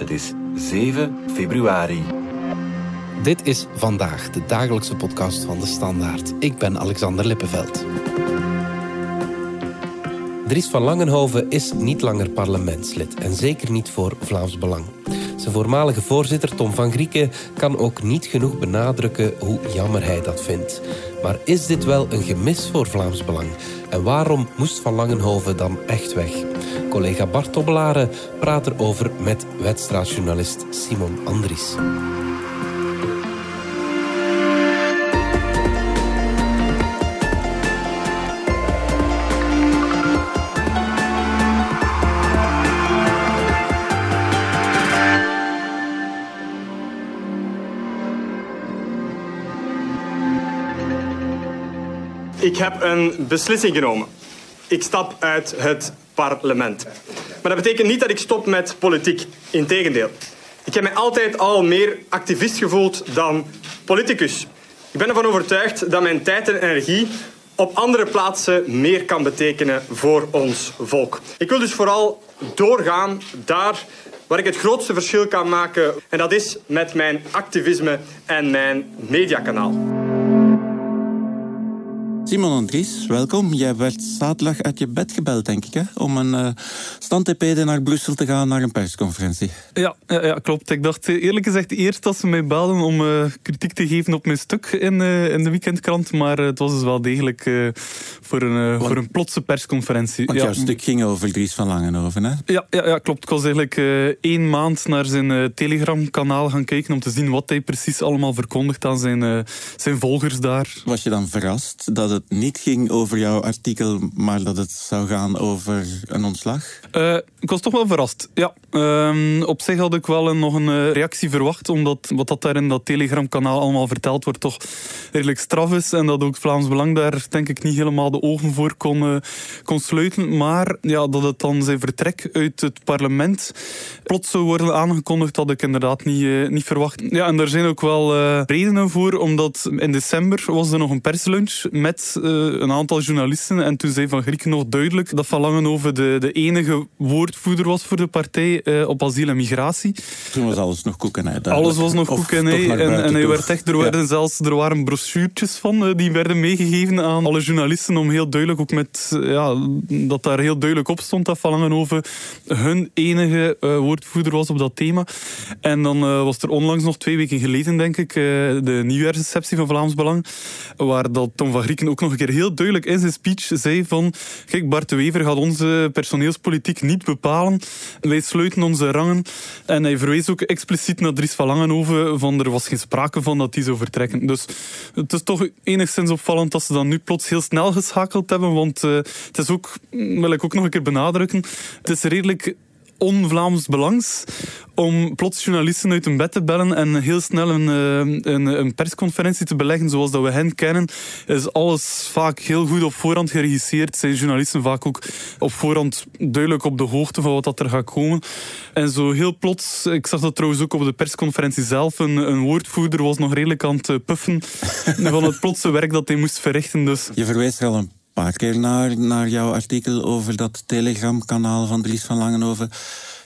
Het is 7 februari. Dit is vandaag de dagelijkse podcast van de Standaard. Ik ben Alexander Lippenveld. Dries van Langenhoven is niet langer parlementslid en zeker niet voor Vlaams Belang. Zijn voormalige voorzitter Tom van Grieken kan ook niet genoeg benadrukken hoe jammer hij dat vindt. Maar is dit wel een gemis voor Vlaams Belang? En waarom moest Van Langenhoven dan echt weg? Collega Bart praat erover met wedstraatjournalist Simon Andries. Ik heb een beslissing genomen. Ik stap uit het parlement. Maar dat betekent niet dat ik stop met politiek. Integendeel. Ik heb mij altijd al meer activist gevoeld dan politicus. Ik ben ervan overtuigd dat mijn tijd en energie op andere plaatsen meer kan betekenen voor ons volk. Ik wil dus vooral doorgaan daar waar ik het grootste verschil kan maken. En dat is met mijn activisme en mijn mediakanaal. Simon Andries, welkom. Jij werd zaterdag uit je bed gebeld, denk ik, hè? om een uh, stand naar Brussel te gaan naar een persconferentie. Ja, ja, ja, klopt. Ik dacht eh, eerlijk gezegd eerst dat ze mij belden om uh, kritiek te geven op mijn stuk in, uh, in de weekendkrant, maar het was dus wel degelijk voor, een, want, voor een plotse persconferentie. Want ja. jouw stuk ging over Dries van Langenhoven, hè? Ja, ja, ja klopt. Ik was eigenlijk één maand naar zijn Telegram-kanaal gaan kijken om te zien wat hij precies allemaal verkondigt aan zijn, zijn volgers daar. Was je dan verrast dat het niet ging over jouw artikel, maar dat het zou gaan over een ontslag? Uh, ik was toch wel verrast. Ja, uh, op zich had ik wel nog een uh, reactie verwacht, omdat wat dat daar in dat Telegram-kanaal allemaal verteld wordt toch redelijk straf is en dat ook Vlaams Belang daar denk ik niet helemaal de ogen voor kon, uh, kon sluiten. Maar ja, dat het dan zijn vertrek uit het parlement plots zou worden aangekondigd, had ik inderdaad niet, niet verwacht. Ja, en daar zijn ook wel redenen voor, omdat in december was er nog een perslunch met uh, een aantal journalisten. En toen zei Van Grieken nog duidelijk dat Van Langenhoven de, de enige woordvoerder was voor de partij uh, op asiel en migratie. Toen was alles nog koekenij. Alles was nog koekenij. En, en hij werd echt, er, werden zelfs, er waren brochuurtjes van uh, die werden meegegeven aan alle journalisten om heel duidelijk, ook met, ja, dat daar heel duidelijk op stond dat Van Langenhoven hun enige woordvoerder was op dat thema. En dan was er onlangs nog twee weken geleden, denk ik, de nieuwjaarsreceptie van Vlaams Belang, waar dat Tom van Grieken ook nog een keer heel duidelijk in zijn speech zei van kijk, Bart de Wever gaat onze personeelspolitiek niet bepalen. Wij sluiten onze rangen. En hij verwees ook expliciet naar Dries van Langenhoven van er was geen sprake van dat die zou vertrekken. Dus het is toch enigszins opvallend dat ze dan nu plots heel snel geschakeld hebben, want uh, het is ook, wil ik ook nog een keer benadrukken, het is redelijk on-Vlaams belangs om plots journalisten uit hun bed te bellen en heel snel een, eh, een, een, persconferentie te beleggen zoals dat we hen kennen, is alles vaak heel goed op voorhand geregisseerd. Zijn journalisten vaak ook op voorhand duidelijk op de hoogte van wat dat er gaat komen. En zo heel plots, ik zag dat trouwens ook op de persconferentie zelf, een, een woordvoerder was nog redelijk aan het puffen van het plotse werk dat hij moest verrichten. Dus. Je verwijst er een paar keer naar, naar jouw artikel over dat Telegram-kanaal van Dries van Langenhoven.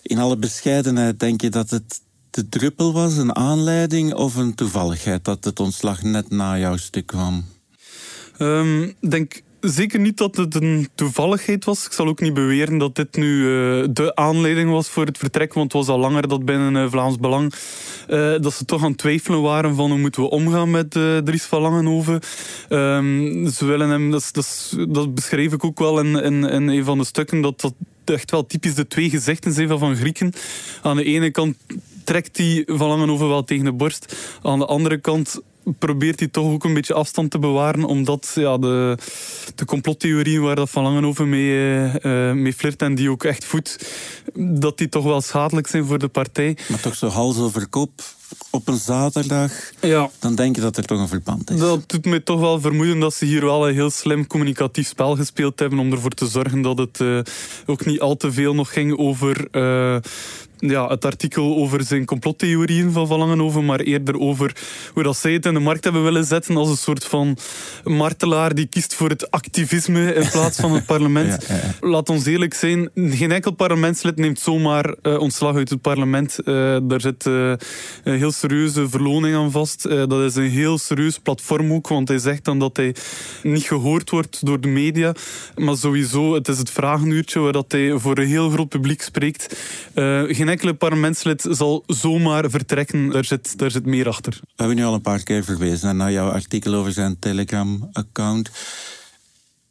In alle bescheidenheid denk je dat het de druppel was, een aanleiding of een toevalligheid dat het ontslag net na jouw stuk kwam? Ehm, ik denk zeker niet dat het een toevalligheid was. Ik zal ook niet beweren dat dit nu uh, de aanleiding was voor het vertrek, want het was al langer dat binnen uh, Vlaams Belang uh, dat ze toch aan het twijfelen waren van hoe moeten we omgaan met Dries van Langenhoven. Um, ze willen hem, dat, dat, beschreef ik ook wel in een van de stukken, dat dat echt wel typisch de twee gezichten zijn van Van Grieken. Aan de ene kant trekt hij Van Langenhoven wel tegen de borst. Aan de andere kant probeert hij toch ook een beetje afstand te bewaren, omdat ja, de, de complottheorieën waar dat Van Langenhoven mee, uh, mee flirt en die ook echt voedt, dat die toch wel schadelijk zijn voor de partij. Maar toch zo hals over kop op een zaterdag, ja. dan denk je dat er toch een verband is. Dat doet mij toch wel vermoeden dat ze hier wel een heel slim communicatief spel gespeeld hebben om ervoor te zorgen dat het uh, ook niet al te veel nog ging over... Uh, ja, het artikel over zijn complottheorieën van Van Langenhoven, maar eerder over hoe dat zij het in de markt hebben willen zetten als een soort van martelaar die kiest voor het activisme in plaats van het parlement. Laat ons eerlijk zijn, geen enkel parlementslid neemt zomaar uh, ontslag uit het parlement. Uh, daar zit uh, een heel serieuze verloning aan vast. dat is een heel serieus platform ook, want hij zegt dan dat hij niet gehoord wordt door de media. Maar sowieso, het is het vragenuurtje waar dat hij voor een heel groot publiek spreekt. geen enkele parlementslid zal zomaar vertrekken. Daar zit, daar zit meer achter. We hebben nu al een paar keer verwezen naar jouw artikel over zijn Telegram-account.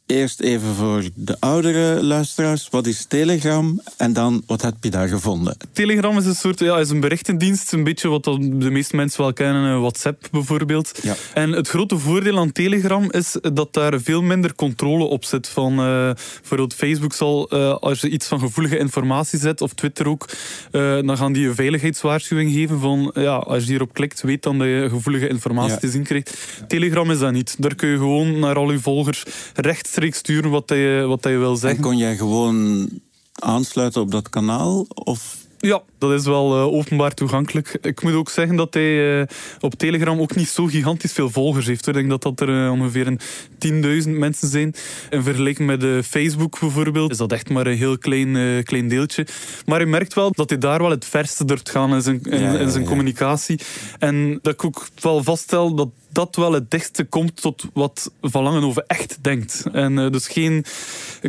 Eerst even voor de oudere luisteraars. Wat is Telegram? En dan, wat heb je daar gevonden? Telegram is een soort ja, is een berichtendienst. Een beetje wat de meeste mensen wel kennen. WhatsApp bijvoorbeeld. Ja. En het grote voordeel aan Telegram is dat daar veel minder controle op zit. Van, uh, bijvoorbeeld Facebook zal, uh, als je iets van gevoelige informatie zet, of Twitter ook, uh, dan gaan die een veiligheidswaarschuwing geven van, ja, als je hierop klikt, weet dan dat je gevoelige informatie te zien krijgt. Telegram is dat niet. Daar kun je gewoon naar al je volgers recht rechtstreeks sturen wat je, wat je wil zeggen. En kon jij gewoon aansluiten op dat kanaal? Of ja, dat is wel uh, openbaar toegankelijk. Ik moet ook zeggen dat hij uh, op Telegram ook niet zo gigantisch veel volgers heeft. Ik denk dat dat er uh, ongeveer een 10.000 mensen zijn. In vergelijking met Facebook bijvoorbeeld is dat echt maar een heel klein, klein deeltje. Maar je merkt wel dat hij daar wel het verste durft gaan in zijn, in, ja, ja, in zijn communicatie. En dat ik ook wel vaststel dat dat wel het dichtste komt tot wat Van Langenhoven echt denkt. En uh, dus geen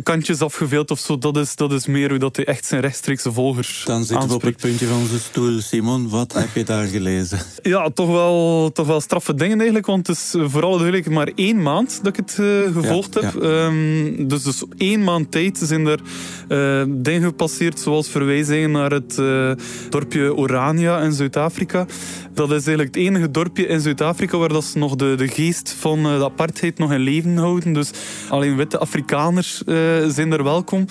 kantjes afgeveeld of zo. Dat is, dat is meer hoe dat hij echt zijn rechtstreekse volgers Dan zitten we op het puntje van onze stoel. Simon, wat heb je daar gelezen? Ja, toch wel, toch wel straffe dingen eigenlijk. Want het is voor alle duidelijkheid maar één maand dat ik het uh, gevolgd heb. Um, dus, dus één maand tijd zijn er uh, dingen gepasseerd. Zoals verwijzingen naar het dorpje Orania in Zuid-Afrika. Dat is eigenlijk het enige dorpje in Zuid-Afrika waar dat nog de, de geest van de apartheid nog in leven houden. Dus alleen witte Afrikaners uh, zijn er welkom.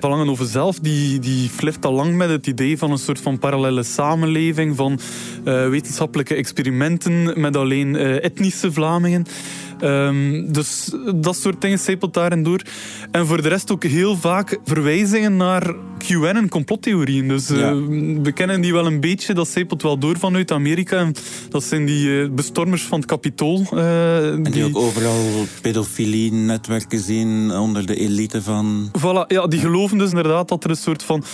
Van over zelf, die, die flirt al lang met het idee van een soort van parallele samenleving, van uh, wetenschappelijke experimenten met alleen etnische Vlamingen. Um, dus dat soort dingen stapelt daarin door. En voor de rest ook heel vaak verwijzingen naar QN en complottheorieën. Dus uh, we kennen die wel een beetje. Dat stapelt wel door vanuit Amerika. En dat zijn die uh, bestormers van het Capitool. Uh, en die, die, ook overal pedofilie-netwerken zien onder de elite van... Voilà, ja, die geloven dus inderdaad dat er een soort van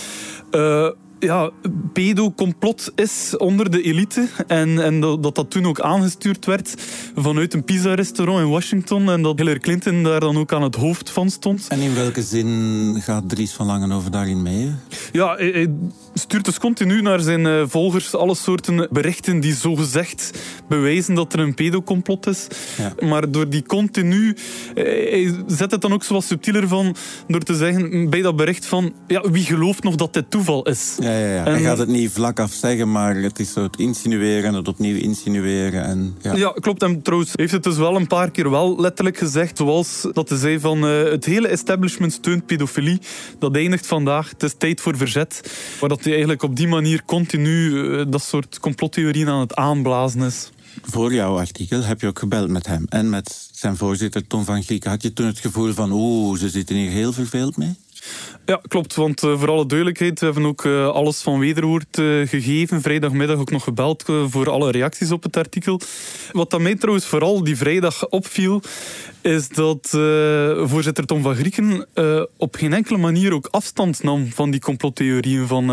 ja, pedo-complot is onder de elite. En, en dat, dat toen ook aangestuurd werd vanuit een pizza-restaurant in Washington. En dat Hillary Clinton daar dan ook aan het hoofd van stond. En in welke zin gaat Dries van Langenhoven daarin mee? Ja, hij, stuurt dus continu naar zijn eh, volgers alle soorten berichten die zogezegd bewijzen dat er een pedocomplot is. Ja. Maar door die continu... Eh, hij zet het dan ook zo wat subtieler van door te zeggen bij dat bericht van ja, wie gelooft nog dat dit toeval is? Ja, ja, ja. hij gaat het niet vlak af zeggen, maar het is zo het insinueren, het opnieuw insinueren. En, ja. ja, klopt. En trouwens heeft het dus wel een paar keer wel letterlijk gezegd, zoals dat hij zei van uh, het hele establishment steunt pedofilie. Dat eindigt vandaag. Het is tijd voor verzet. Dat hij eigenlijk op die manier continu uh, dat soort complottheorieën aan het aanblazen is. Voor jouw artikel heb je ook gebeld met hem en met zijn voorzitter Tom van Grieken. Had je toen het gevoel van, oeh, ze zitten hier heel verveeld mee? Ja, klopt. Want uh, voor alle duidelijkheid, we hebben ook uh, alles van wederwoord uh, gegeven. Vrijdagmiddag ook nog gebeld voor alle reacties op het artikel. Wat dat mij trouwens vooral die vrijdag opviel, is dat voorzitter Tom van Grieken op geen enkele manier ook afstand nam van die complottheorieën van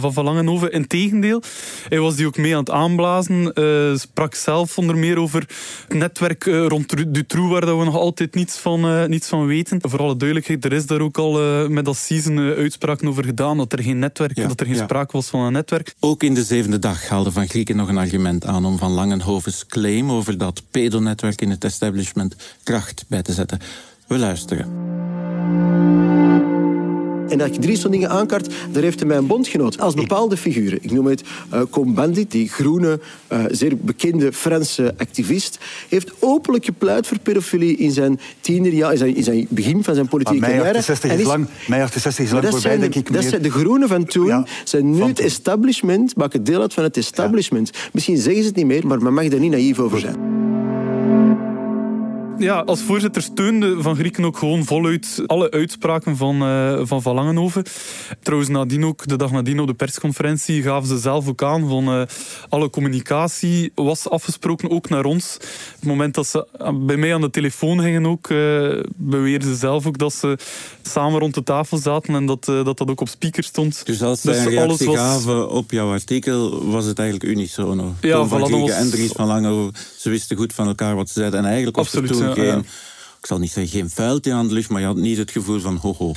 Van, van Langenhoven. Integendeel, hij was die ook mee aan het aanblazen. sprak zelf onder meer over het netwerk rond Dutroux, waar dat we nog altijd niets van, niets van weten. Voor alle duidelijkheid, er is daar ook al met dat season uh, uitspraken over gedaan, dat er geen netwerk, dat er geen sprake was van een netwerk. Ook in de zevende dag haalde Van Grieken nog een argument aan om Van Langenhoven's claim over dat pedonetwerk in het establishment kracht bij te zetten. We luisteren. En dat je drie zo'n dingen aankaart, daar heeft hij mijn bondgenoot als bepaalde figuren. Ik noem het uh, Cohn-Bendit, die groene, uh, zeer bekende Franse activist, heeft openlijk gepleit voor pedofilie in zijn tienerjaar, in zijn, in zijn begin van zijn politieke carrière. Mei 68 is lang, mei 68 is lang voorbij, denk ik. Dat zijn de groenen van toen, zijn nu het establishment, maken deel uit van het establishment. Misschien zeggen ze het niet meer, maar men mag daar niet naïef over zijn. Ja, als voorzitter steunde Van Grieken ook gewoon voluit alle uitspraken van uh, Van, van Langenhoven. Trouwens, nadien ook, de dag nadien op de persconferentie, gaven ze zelf ook aan van uh, alle communicatie was afgesproken, ook naar ons. Op het moment dat ze bij mij aan de telefoon gingen ook, uh, beweerden ze zelf ook dat ze samen rond de tafel zaten en dat dat, dat ook op speaker stond. Dus als ze dus een reactie was... gaven op jouw artikel, was het eigenlijk unisono? Ja, Tom van Grieken was... en Dries van Langenhoven, ze wisten goed van elkaar wat ze zeiden. En eigenlijk was Absoluut, geen, ik zal niet zeggen geen vuiltje aan de lucht, maar je had niet het gevoel van ho-ho.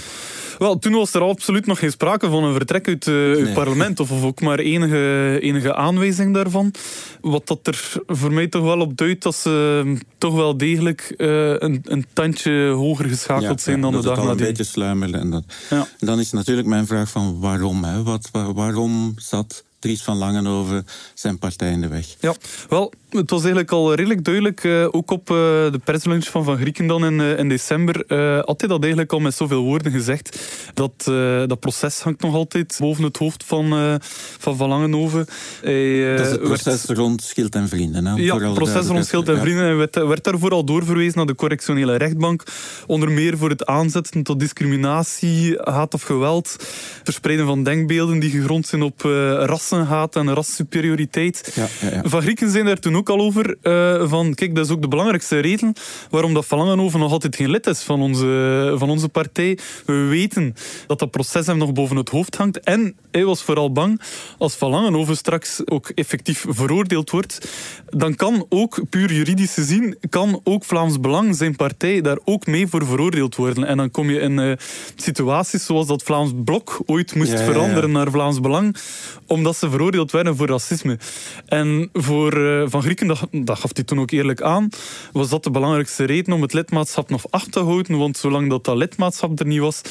Wel, toen was er absoluut nog geen sprake van een vertrek uit het eh, parlement, of, of, ook maar enige, enige aanwijzing daarvan. Wat dat er voor mij toch wel op duidt dat ze hm, toch wel degelijk uh, een, een tandje hoger geschakeld zijn dan de dag nadien. een beetje sluimeren. En dat. Ja. dan is natuurlijk mijn vraag van waarom? Hè? Wat, waarom zat Dries van Langenhoven zijn partij in de weg? Ja, wel, het was eigenlijk al redelijk duidelijk, uh, ook op uh, de perslunch van Van Grieken dan in, uh, in december, had hij dat eigenlijk al met zoveel woorden gezegd. Dat, dat proces hangt nog altijd boven het hoofd van Van, van Langenhoven. Hij, dat is het proces rond Schild en Vrienden. Hè, ja, het proces rond Schild en Vrienden. Hij werd, werd daarvoor al doorverwezen naar de correctionele rechtbank. Onder meer voor het aanzetten tot discriminatie, haat of geweld, verspreiden van denkbeelden die gegrond zijn op rassenhaat en rassuperioriteit. Ja, ja, Van Grieken zijn daar toen ook al over. Uh, van, kijk, dat is ook de belangrijkste reden waarom dat Van Langenhoven nog altijd geen lid is van onze, van onze partij. We weten dat dat proces hem nog boven het hoofd hangt. En hij was vooral bang als Van Langenhoven straks ook effectief veroordeeld wordt. Dan kan ook, puur juridisch gezien, kan ook Vlaams Belang, zijn partij, daar ook mee voor veroordeeld worden. En dan kom je in uh, situaties zoals dat Vlaams Blok ooit moest veranderen naar Vlaams Belang, omdat ze veroordeeld werden voor racisme. En voor uh, Van Grieken dat, dat gaf hij toen ook eerlijk aan, was dat de belangrijkste reden om het lidmaatschap nog af te houden. Want zolang dat, dat lidmaatschap er niet was,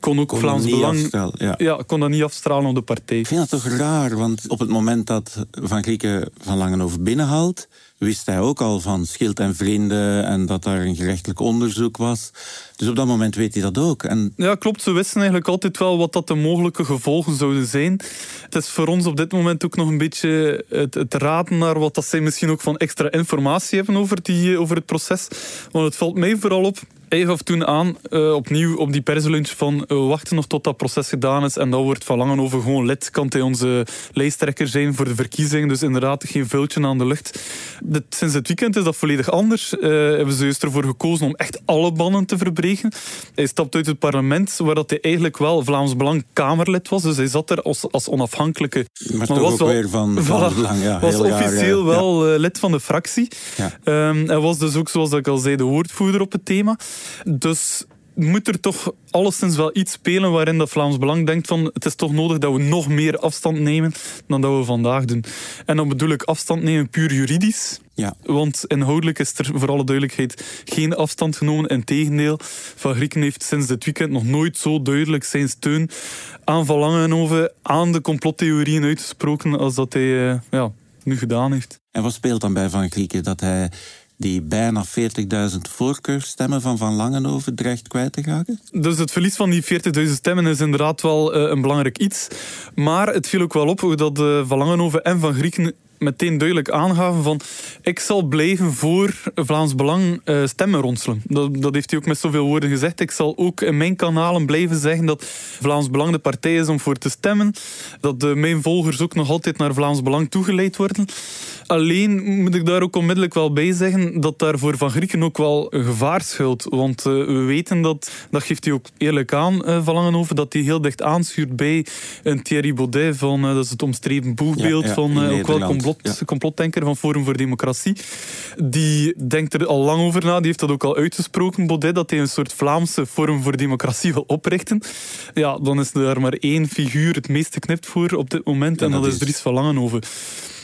kon ook Vlaams Belang... Ja. ja. kon dat niet afstralen op de partij. Ik vind dat toch raar, want op het moment dat Van Grieken Van Langenhoven binnenhaalt, wist hij ook al van Schild en Vrienden en dat daar een gerechtelijk onderzoek was. Dus op dat moment weet hij dat ook. En... Ja, klopt. Ze wisten eigenlijk altijd wel wat dat de mogelijke gevolgen zouden zijn. Het is voor ons op dit moment ook nog een beetje het, het raden naar wat dat zij misschien ook van extra informatie hebben over, die, over het proces. Want het valt mij vooral op hij gaf toen aan, uh, opnieuw op die perslunch, van we wachten nog tot dat proces gedaan is en dan wordt Van Langenhoven gewoon lid. Kan hij onze lijsttrekker zijn voor de verkiezingen. Dus inderdaad geen vuiltje aan de lucht. Sinds het weekend is dat volledig anders. Uh, hebben ze juist ervoor gekozen om echt alle bannen te verbreken. Hij stapt uit het parlement, waar dat hij eigenlijk wel Vlaams Belang Kamerlid was. Dus hij zat er als, als onafhankelijke... Maar, maar was wel, weer van Vlaams Belang, ja. Was officieel wel lid van de fractie. Ja. Um, hij was dus ook, zoals ik al zei, de woordvoerder op het thema. Dus moet er toch alleszins wel iets spelen waarin dat Vlaams Belang denkt van het is toch nodig dat we nog meer afstand nemen dan dat we vandaag doen. En dan bedoel ik afstand nemen puur juridisch. Ja. Want inhoudelijk is er voor alle duidelijkheid geen afstand genomen. Integendeel, Van Grieken heeft sinds dit weekend nog nooit zo duidelijk zijn steun aan Van Langenhoven, aan de complottheorieën uitgesproken als dat hij uh, ja, nu gedaan heeft. En wat speelt dan bij Van Grieken? Dat hij die bijna 40.000 voorkeurstemmen van Van Langenhoven dreigt kwijt te raken? Dus het verlies van die 40.000 stemmen is inderdaad wel uh, een belangrijk iets. Maar het viel ook wel op dat uh, Van Langenhoven en Van Grieken meteen duidelijk aangaven van ik zal blijven voor Vlaams Belang uh, stemmen ronselen. Dat, dat, heeft hij ook met zoveel woorden gezegd. Ik zal ook in mijn kanalen blijven zeggen dat Vlaams Belang de partij is om voor te stemmen. Dat de, mijn volgers ook nog altijd naar Vlaams Belang toegeleid worden. Alleen moet ik daar ook onmiddellijk wel bij zeggen dat daar voor Van Grieken ook wel een gevaar schuilt. Want uh, we weten dat, dat geeft hij ook eerlijk aan, uh, Van Langenhoven, dat hij heel dicht aanschuurt bij een Thierry Baudet van, dat is het omstreden boegbeeld ja, ja, van ook wel complot, complotdenker van Forum voor Democratie. Die denkt er al lang over na, die heeft dat ook al uitgesproken, Baudet, dat hij een soort Vlaamse Forum voor Democratie wil oprichten. Ja, dan is er maar één figuur het meest geknipt voor op dit moment, en, dat, is Dries van Langenhoven.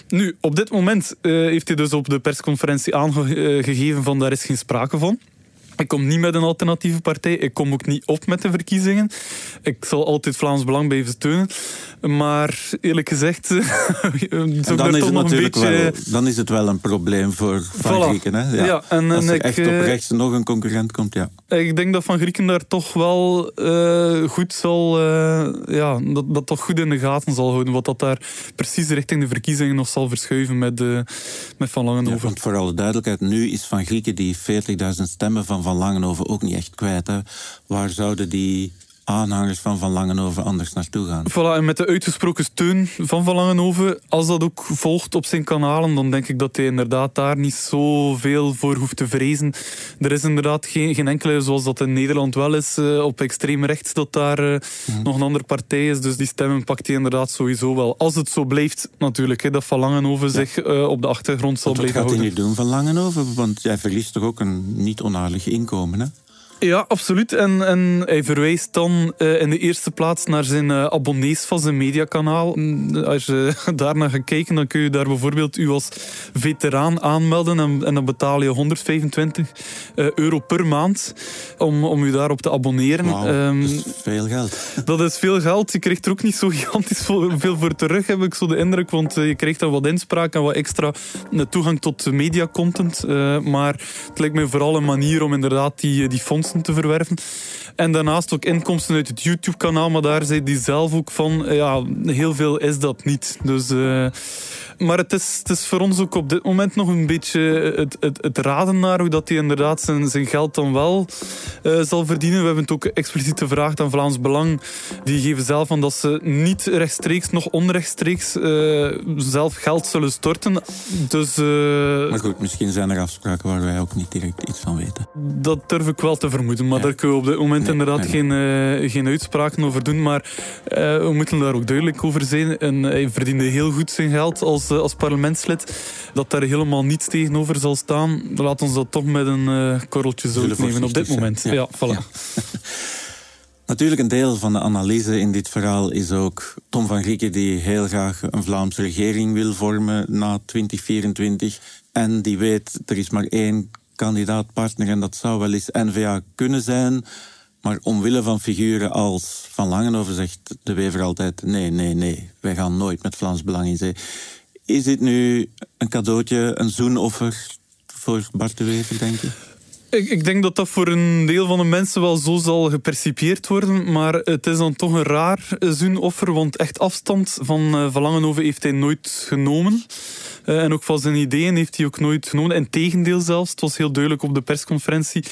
Nu, op dit moment uh, heeft hij dus op de persconferentie aangegeven van daar is geen sprake van. Ik kom niet met een alternatieve partij. Ik kom ook niet op met de verkiezingen. Ik zal altijd Vlaams Belang blijven steunen. Maar eerlijk gezegd, dan, is het natuurlijk wel, dan is het wel een probleem voor Van Grieken. Hè? Ja. ja en, Als er ik, echt op eh, rechts nog een concurrent komt, ja. Ik denk dat Van Grieken daar toch wel uh, goed zal... Uh, ja, dat, dat toch goed in de gaten zal houden. Wat dat daar precies richting de verkiezingen nog zal verschuiven met, uh, met Van Langenhoven. Ja, want voor alle duidelijkheid, nu is Van Grieken die 40.000 stemmen van Van Langenhoven ook niet echt kwijt. Hè? Waar zouden die aanhangers van Van Langenhoven anders naartoe gaan. Voilà, en met de uitgesproken steun van Van Langenhoven, als dat ook volgt op zijn kanalen, dan denk ik dat hij inderdaad daar niet zoveel voor hoeft te vrezen. Er is inderdaad geen, geen enkele, zoals dat in Nederland wel is, uh, op extreem rechts, dat daar uh, nog een andere partij is. Dus die stemmen pakt hij inderdaad sowieso wel. Als het zo blijft, natuurlijk, hè, dat Van Langenhoven zich uh, op de achtergrond zal blijven houden. Wat gaat hij nu doen van Langenhoven? Want jij verliest toch ook een niet onaardig inkomen, hè? Ja, absoluut. En, en hij verwijst dan uh, in de eerste plaats naar zijn uh, abonnees van zijn mediakanaal. Mm, als je daarnaar gaat kijken, dan kun je daar bijvoorbeeld u als veteraan aanmelden. En, en dan betaal je 125 uh, eh, euro per maand om, om u daarop te abonneren. Wow, um, dat is veel geld. Dat is veel geld. Je krijgt er ook niet zo gigantisch veel voor terug, heb ik zo de indruk. Want je krijgt dan wat inspraak en wat extra toegang tot mediacontent. maar het lijkt mij vooral een manier om inderdaad die, die fondsen te verwerven. En daarnaast ook inkomsten uit het YouTube-kanaal, maar daar zei hij zelf ook van, ja, heel veel is dat niet. Dus... Maar het is, het is voor ons ook op dit moment nog een beetje het, het, het raden naar hoe dat hij inderdaad zijn, zijn geld dan wel uh, zal verdienen. We hebben het ook expliciet gevraagd aan Vlaams Belang. Die geven zelf aan dat ze niet rechtstreeks, nog onrechtstreeks uh, zelf geld zullen storten. Dus, uh, maar goed, misschien zijn er afspraken waar wij ook niet direct iets van weten. Dat durf ik wel te vermoeden. Maar daar kunnen we op dit moment inderdaad Geen, geen uitspraken over doen. Maar we moeten daar ook duidelijk over zijn. En hij verdiende heel goed zijn geld als als, als parlementslid, dat daar helemaal niets tegenover zal staan. Laat ons dat toch met een uh, korreltje zout nemen op dit moment. Ja, voilà. Natuurlijk, een deel van de analyse in dit verhaal is ook Tom van Grieken, die heel graag een Vlaamse regering wil vormen na 2024. En die weet, er is maar één kandidaatpartner en dat zou wel eens N-VA kunnen zijn. Maar omwille van figuren als Van Langenhoven zegt de Wever altijd: nee, nee, nee, wij gaan nooit met Vlaams Belang in zee. Is dit nu een cadeautje, een zoenoffer voor Bart de Wever, denk je? Ik, ik, denk dat dat voor een deel van de mensen wel zo zal gepercipieerd worden. Maar het is dan toch een raar zoenoffer. Want echt afstand van uh, Van heeft hij nooit genomen. Uh, en ook van zijn ideeën heeft hij ook nooit genomen. En tegendeel zelfs. Het was heel duidelijk op de persconferentie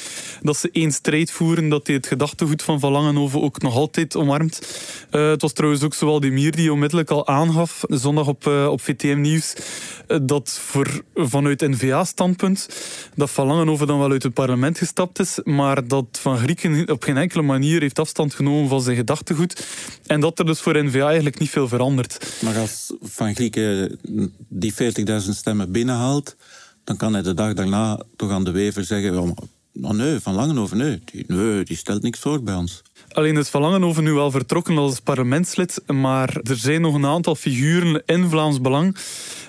dat ze één strijd voeren. Dat hij het gedachtegoed van Van Langenhoven ook nog altijd omarmt. Uh, het was trouwens ook zowel Demir die onmiddellijk al aangaf. Zondag op, op VTM Nieuws. dat voor, vanuit N-VA-standpunt. Dat Van Langenhoven dan wel uit het parlement gestapt is, maar dat Van Grieken op geen enkele manier heeft afstand genomen van zijn gedachtegoed. En dat er dus voor N-VA eigenlijk niet veel verandert. Maar als Van Grieken die 40.000 stemmen binnenhaalt, dan kan hij de dag daarna toch aan de Wever zeggen... Oh, nee, Van Langenhoven, nee die, nee, die stelt niks voor bij ons. Alleen is Van Langenhoven nu wel vertrokken als parlementslid, maar er zijn nog een aantal figuren in Vlaams Belang,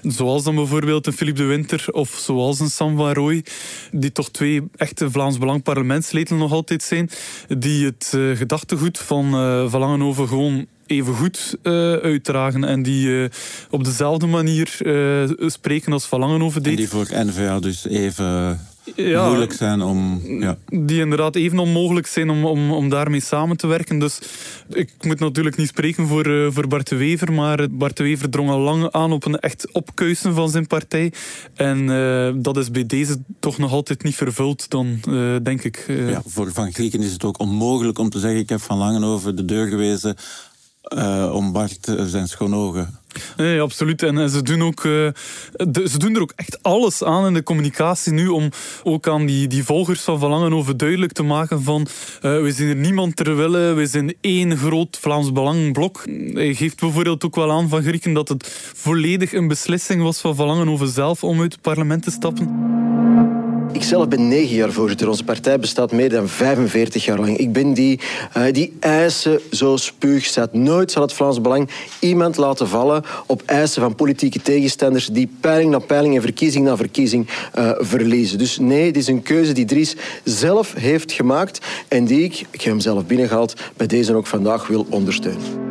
zoals dan bijvoorbeeld een Philippe de Winter of zoals een Sam van die toch twee echte Vlaams Belang parlementsleden nog altijd zijn, die het uh, gedachtegoed van uh, Van Langenhoven gewoon even goed uh, uitdragen en die uh, op dezelfde manier uh, spreken als Van Langenhoven deed. En die voor N-VA dus even ja, moeilijk zijn om... Ja. Die inderdaad even onmogelijk zijn om, om, om daarmee samen te werken. Dus ik moet natuurlijk niet spreken voor, uh, voor Bart de Wever, maar Bart de Wever drong al lang aan op een echt opkuisen van zijn partij. En uh, dat is bij deze toch nog altijd niet vervuld, dan uh, denk ik. Ja, voor Van Grieken is het ook onmogelijk om te zeggen ik heb Van Langen over de deur gewezen om Bart zijn schoonogen Nee, absoluut. En, ze, doen ook, ze doen er ook echt alles aan in de communicatie nu om ook aan die, die volgers van Verlangen over duidelijk te maken van we zien er niemand ter wille, we zijn één groot Vlaams Belangblok. Hij geeft bijvoorbeeld ook wel aan van Grieken dat het volledig een beslissing was van Verlangen over zelf om uit het parlement te stappen. Ik zelf ben negen jaar voorzitter. Onze partij bestaat meer dan 45 jaar lang. Ik ben die, uh, die eisen zo spuugzet. Nooit zal het Vlaams Belang iemand laten vallen op eisen van politieke tegenstanders die peiling na peiling en verkiezing na verkiezing uh, verliezen. Dus nee, het is een keuze die Dries zelf heeft gemaakt en die ik, ik heb hem zelf binnengehaald, bij deze ook vandaag wil ondersteunen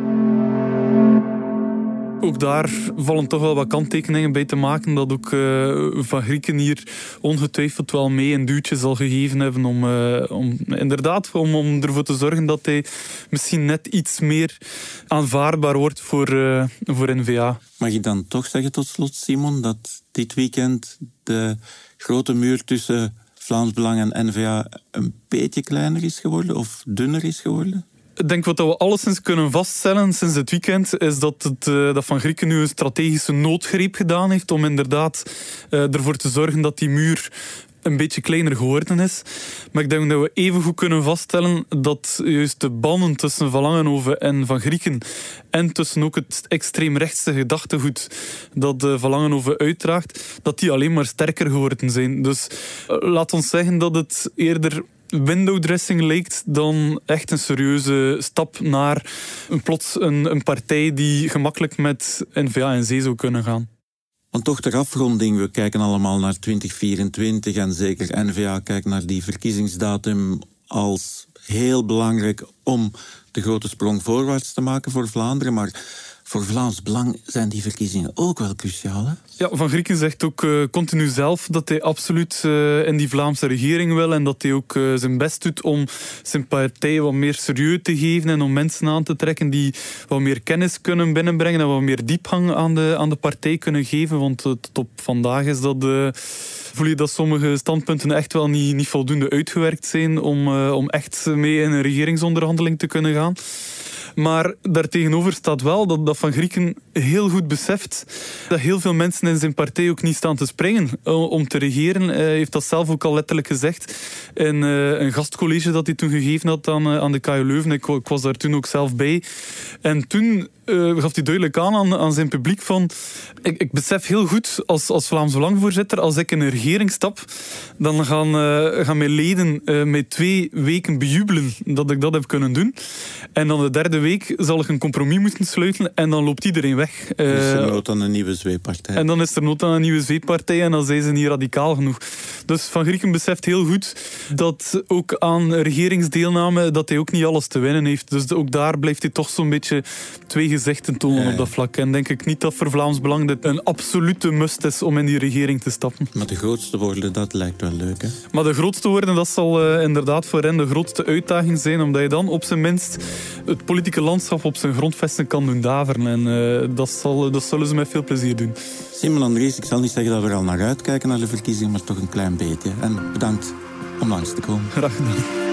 ook daar vallen toch wel wat kanttekeningen bij te maken. Dat ook uh, Van Grieken hier ongetwijfeld wel mee een duwtje zal gegeven hebben om, uh, om inderdaad om, om ervoor te zorgen dat hij misschien net iets meer aanvaardbaar wordt voor, uh, voor NVA. Mag je dan toch zeggen tot slot, Simon, dat dit weekend de grote muur tussen Vlaams Belang en NVA een beetje kleiner is geworden of dunner is geworden? Ik denk wat we alleszins kunnen vaststellen sinds het weekend is dat, het, eh, dat Van Grieken nu een strategische noodgreep gedaan heeft om inderdaad uh, ervoor te zorgen dat die muur een beetje kleiner geworden is. Maar ik denk dat we even goed kunnen vaststellen dat juist de banden tussen Van Langenhoven en Van Grieken en tussen ook het extreemrechtse gedachtegoed dat uh, Van Langenhoven uitdraagt, dat die alleen maar sterker geworden zijn. Dus laat ons zeggen dat het eerder window dressing lijkt dan echt een serieuze stap naar een, plots een, een partij die gemakkelijk met NVA en zee zou kunnen gaan. Want toch ter afronding, we kijken allemaal naar 2024 en zeker NVA kijkt naar die verkiezingsdatum als heel belangrijk om de grote sprong voorwaarts te maken voor Vlaanderen. Maar voor Vlaams Belang zijn die verkiezingen ook wel cruciaal. Hè? Ja, Van Grieken zegt ook uh, continu zelf dat hij absoluut uh, in die Vlaamse regering wil en dat hij ook uh, zijn best doet om zijn partij wat meer serieus te geven en om mensen aan te trekken die wat meer kennis kunnen binnenbrengen en wat meer diepgang aan de, aan de partij kunnen geven. Want tot op vandaag is dat voel je dat sommige standpunten echt wel niet, niet voldoende uitgewerkt zijn om, om echt mee in een regeringsonderhandeling te kunnen gaan. Maar daartegenover staat wel dat, dat Van Grieken heel goed beseft dat heel veel mensen in zijn partij ook niet staan te springen eh, om te regeren. Hij heeft dat zelf ook al letterlijk gezegd in eh, een gastcollege dat hij toen gegeven had aan, eh, aan de KU Leuven. Ik, ik was daar toen ook zelf bij. En toen uh, gaf hij duidelijk aan, aan, aan zijn publiek van ik, ik, besef heel goed als, als Vlaams Belangvoorzitter, als ik in een regering stap, dan gaan, uh, gaan mijn leden uh, mij twee weken bejubelen dat ik dat heb kunnen doen. En dan de derde week zal ik een compromis moeten sluiten en dan loopt iedereen weg. Uh, is er nood aan een nieuwe zweeppartij. En dan is er nood aan een nieuwe zweeppartij en dan zijn ze niet radicaal genoeg. Dus Van Grieken beseft heel goed dat ook aan regeringsdeelname dat hij ook niet alles te winnen heeft. Dus ook daar blijft hij toch zo'n beetje twee gezichten tonen op dat vlak. En denk ik niet dat voor Vlaams Belang dit een absolute must is om in die regering te stappen. Maar de grootste worden, dat lijkt wel leuk, hè? Maar de grootste worden, dat zal uh, inderdaad voor hen de grootste uitdaging zijn, omdat je dan op zijn minst het politieke landschap op zijn grondvesten kan doen daveren. En uh, dat, zal, dat zullen ze met veel plezier doen. Simon Andries, ik zal niet zeggen dat we er al naar uitkijken naar de verkiezingen, maar toch een klein beetje. En bedankt om langs te komen. Graag gedaan.